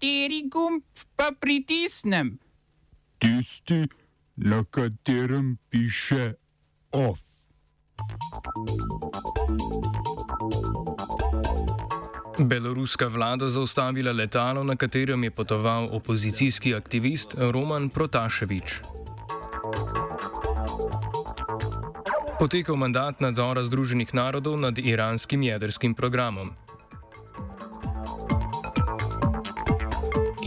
Kateri gumb pa pritisnem? Tisti, na katerem piše OF. Beloruska vlada zaustavila letalo, na katerem je potoval opozicijski aktivist Roman Protaševič. Potekal mandat nadzora Združenih narodov nad iranskim jedrskim programom.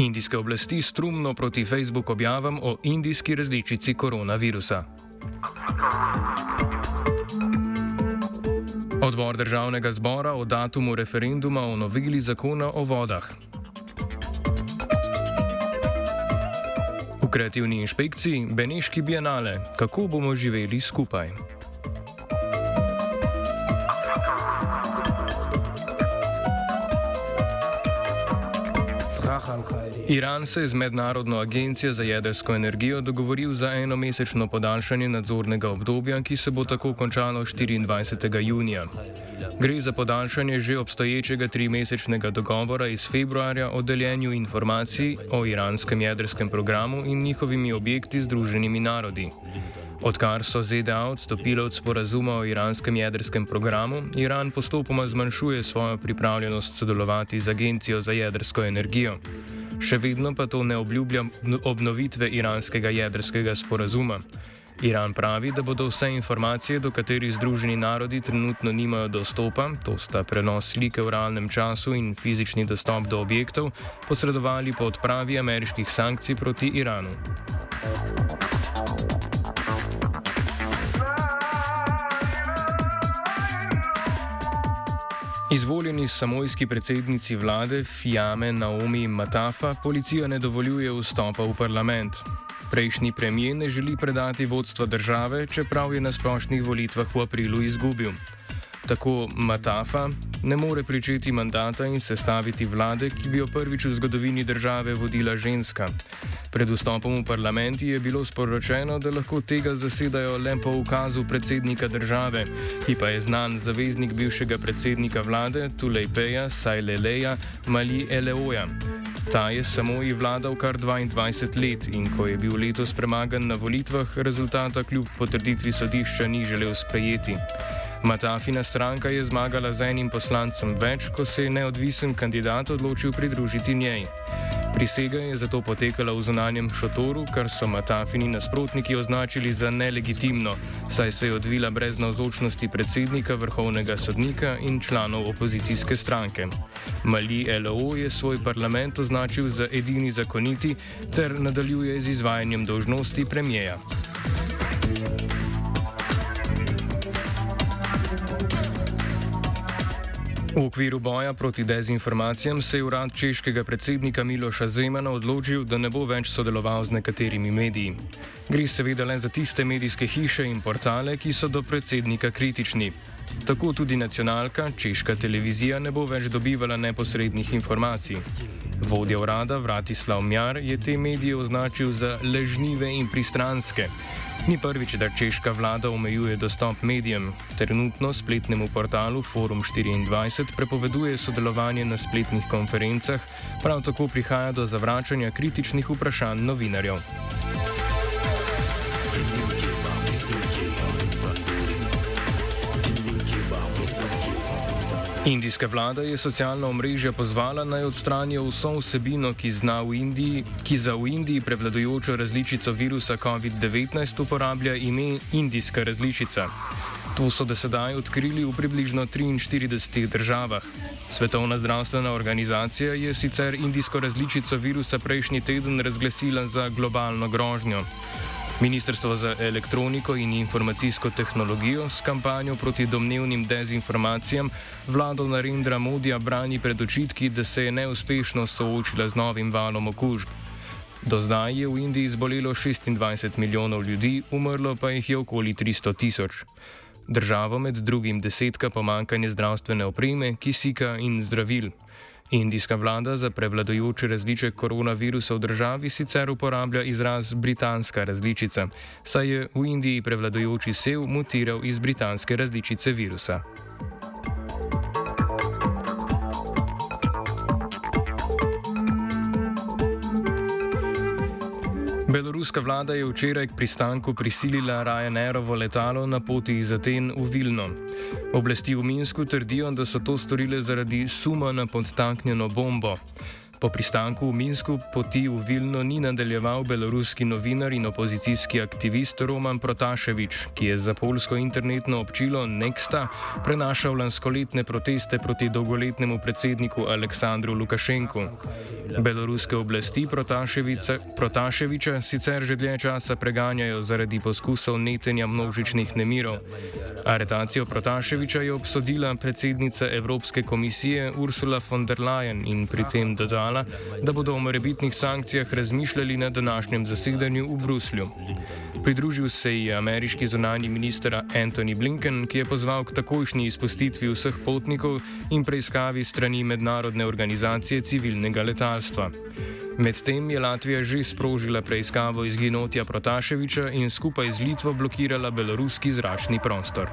Indijske oblasti strumno proti Facebook objavam o indijski različici koronavirusa. Odbor državnega zbora o datumu referenduma o noveli zakona o vodah. V kreativni inšpekciji Beneški bienale, kako bomo živeli skupaj. Iran se je z Mednarodno agencijo za jedrsko energijo dogovoril za enomesečno podaljšanje nadzornega obdobja, ki se bo tako končalo 24. junija. Gre za podaljšanje že obstoječega trimesečnega dogovora iz februarja o deljenju informacij o iranskem jedrskem programu in njihovimi objekti Združenimi narodi. Odkar so ZDA odstopile od sporazuma o iranskem jedrskem programu, Iran postopoma zmanjšuje svojo pripravljenost sodelovati z Agencijo za jedrsko energijo. Še vedno pa to ne obljublja obnovitve iranskega jedrskega sporazuma. Iran pravi, da bodo vse informacije, do katerih Združeni narodi trenutno nimajo dostopa, to sta prenos slike v realnem času in fizični dostop do objektov, posredovali po odpravi ameriških sankcij proti Iranu. Izvoljeni samojski predsednici vlade Fiame Naomi Matafa policija ne dovoljuje vstopa v parlament. Prejšnji premijer ne želi predati vodstva države, čeprav je na splošnih volitvah v aprilu izgubil. Tako Matafa ne more pričeti mandata in sestaviti vlade, ki bi jo prvič v zgodovini države vodila ženska. Pred vstopom v parlament je bilo sporočeno, da lahko tega zasedajo le po ukazu predsednika države, ki pa je znan zaveznik bivšega predsednika vlade Tulejpeja Sajleleja Mali Eleoja. Ta je samo i vladal kar 22 let in ko je bil letos premagan na volitvah, rezultata kljub potrditvi sodišča ni želel sprejeti. Matafina stranka je zmagala z enim poslancem več, ko se je neodvisen kandidat odločil pridružiti njej. Prisega je zato potekala v zunanjem šotoru, kar so Matafini nasprotniki označili za nelegitimno, saj se je odvila brez navzočnosti predsednika vrhovnega sodnika in članov opozicijske stranke. Mali LO je svoj parlament označil za edini zakoniti ter nadaljuje z izvajanjem dožnosti premijeja. V okviru boja proti dezinformacijam se je urad češkega predsednika Miloša Zemana odločil, da ne bo več sodeloval z nekaterimi mediji. Gre seveda le za tiste medijske hiše in portale, ki so do predsednika kritični. Tako tudi nacionalka, češka televizija, ne bo več dobivala neposrednih informacij. Vodja urada Vratislav Mjar je te medije označil za ležnive in pristranske. Ni prvič, da češka vlada omejuje dostop medijem. Trenutno spletnemu portalu Forum 24 prepoveduje sodelovanje na spletnih konferencah, prav tako prihaja do zavračanja kritičnih vprašanj novinarjev. Indijska vlada je socialna omrežja pozvala naj odstranijo vso vsebino, ki, v Indiji, ki za v Indiji prevladujočo različico virusa COVID-19 uporablja ime indijska različica. To so do sedaj odkrili v približno 43 državah. Svetovna zdravstvena organizacija je sicer indijsko različico virusa prejšnji teden razglasila za globalno grožnjo. Ministrstvo za elektroniko in informacijsko tehnologijo s kampanjo proti domnevnim dezinformacijam vlado Narendra Modija brani pred očitki, da se je neuspešno soočila z novim valom okužb. Do zdaj je v Indiji zbolelo 26 milijonov ljudi, umrlo pa jih je okoli 300 tisoč. Državo med drugim desetka pomankanje zdravstvene opreme, kisika in zdravil. Indijska vlada za prevladujoče različice koronavirusa v državi sicer uporablja izraz britanska različica, saj je v Indiji prevladujoči sev mutiral iz britanske različice virusa. Beloruska vlada je včeraj k pristanku prisilila Ryanairovo letalo na poti iz Aten v Vilno. Oblasti v Minsku trdijo, da so to storile zaradi suma na podtaknjeno bombo. Po pristanku v Minsku poti v Vilno ni nadaljeval beloruski novinar in opozicijski aktivist Roman Protaševič, ki je za polsko internetno občilo Nexta prenašal lanskoletne proteste proti dolgoletnemu predsedniku Aleksandru Lukašenku. Beloruske oblasti Protaševiča sicer že dlje časa preganjajo zaradi poskusov netenja množičnih nemirov. Aretacijo Protaševiča je obsodila predsednica Evropske komisije Ursula von der Leyen in pri tem dodala, dejala, da bodo o morebitnih sankcijah razmišljali na današnjem zasedanju v Bruslju. Pridružil se je ameriški zunani minister Antony Blinken, ki je pozval k takojšnji izpustitvi vseh potnikov in preiskavi strani mednarodne organizacije civilnega letalstva. Medtem je Latvija že sprožila preiskavo izginotja Protaševiča in skupaj z Litvo blokirala beloruski zračni prostor.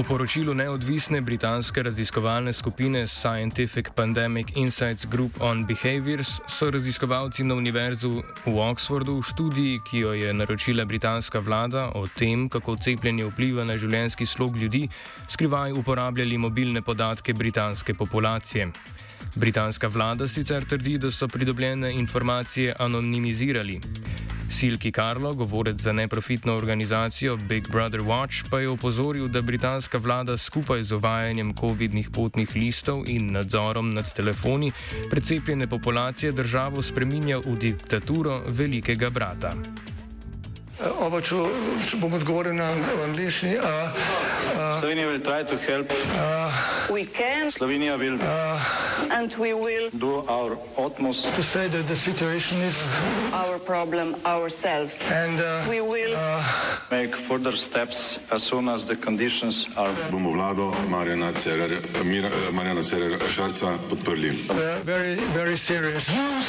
Po poročilu neodvisne britanske raziskovalne skupine Scientific Pandemic Insights Group on Behaviors so raziskovalci na Univerzu v Oxfordu v študiji, ki jo je naročila britanska vlada o tem, kako cepljenje vpliva na življenjski slog ljudi, skrivaj uporabljali mobilne podatke britanske populacije. Britanska vlada sicer trdi, da so pridobljene informacije anonimizirali. Silki Karlo, govorec za neprofitno organizacijo Big Brother Watch, pa je opozoril, da britanska vlada skupaj z uvajanjem COVID-nih potnih listov in nadzorom nad telefoni precepljene populacije državo spreminja v diktaturo velikega brata. Oba, če, če bom odgovoril na angliški. Slovenija bo poskušala pomagati. Slovenija bo naredila naš utmost, da bo rekla, da je situacija naš problem, ourselves. In da bomo naredili nadaljnje korake, as soon as the conditions are. Bomo vlado Marjana Cererera Šarca podprli. Zelo, zelo resno.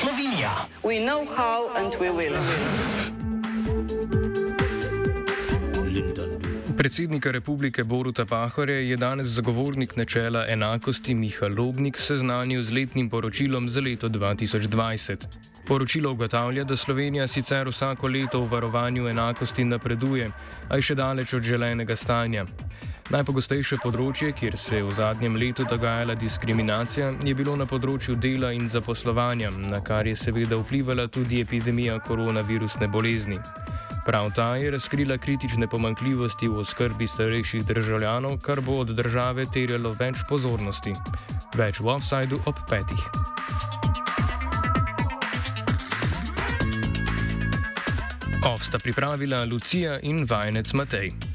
Slovenija. We know how and we will. Predsednika republike Boruta Pahore je danes zagovornik načela enakosti Miha Lobnik seznanil z letnim poročilom za leto 2020. Poročilo ugotavlja, da Slovenija sicer vsako leto v varovanju enakosti napreduje, a je še daleč od želenega stanja. Najpogostejše področje, kjer se je v zadnjem letu dogajala diskriminacija, je bilo na področju dela in zaposlovanja, na kar je seveda vplivala tudi epidemija koronavirusne bolezni. Prav ta je razkrila kritične pomankljivosti v oskrbi starejših državljanov, kar bo od države terjalo več pozornosti. Več v offsajdu ob petih. Ovsta pripravila Lucija in vajenec Matej.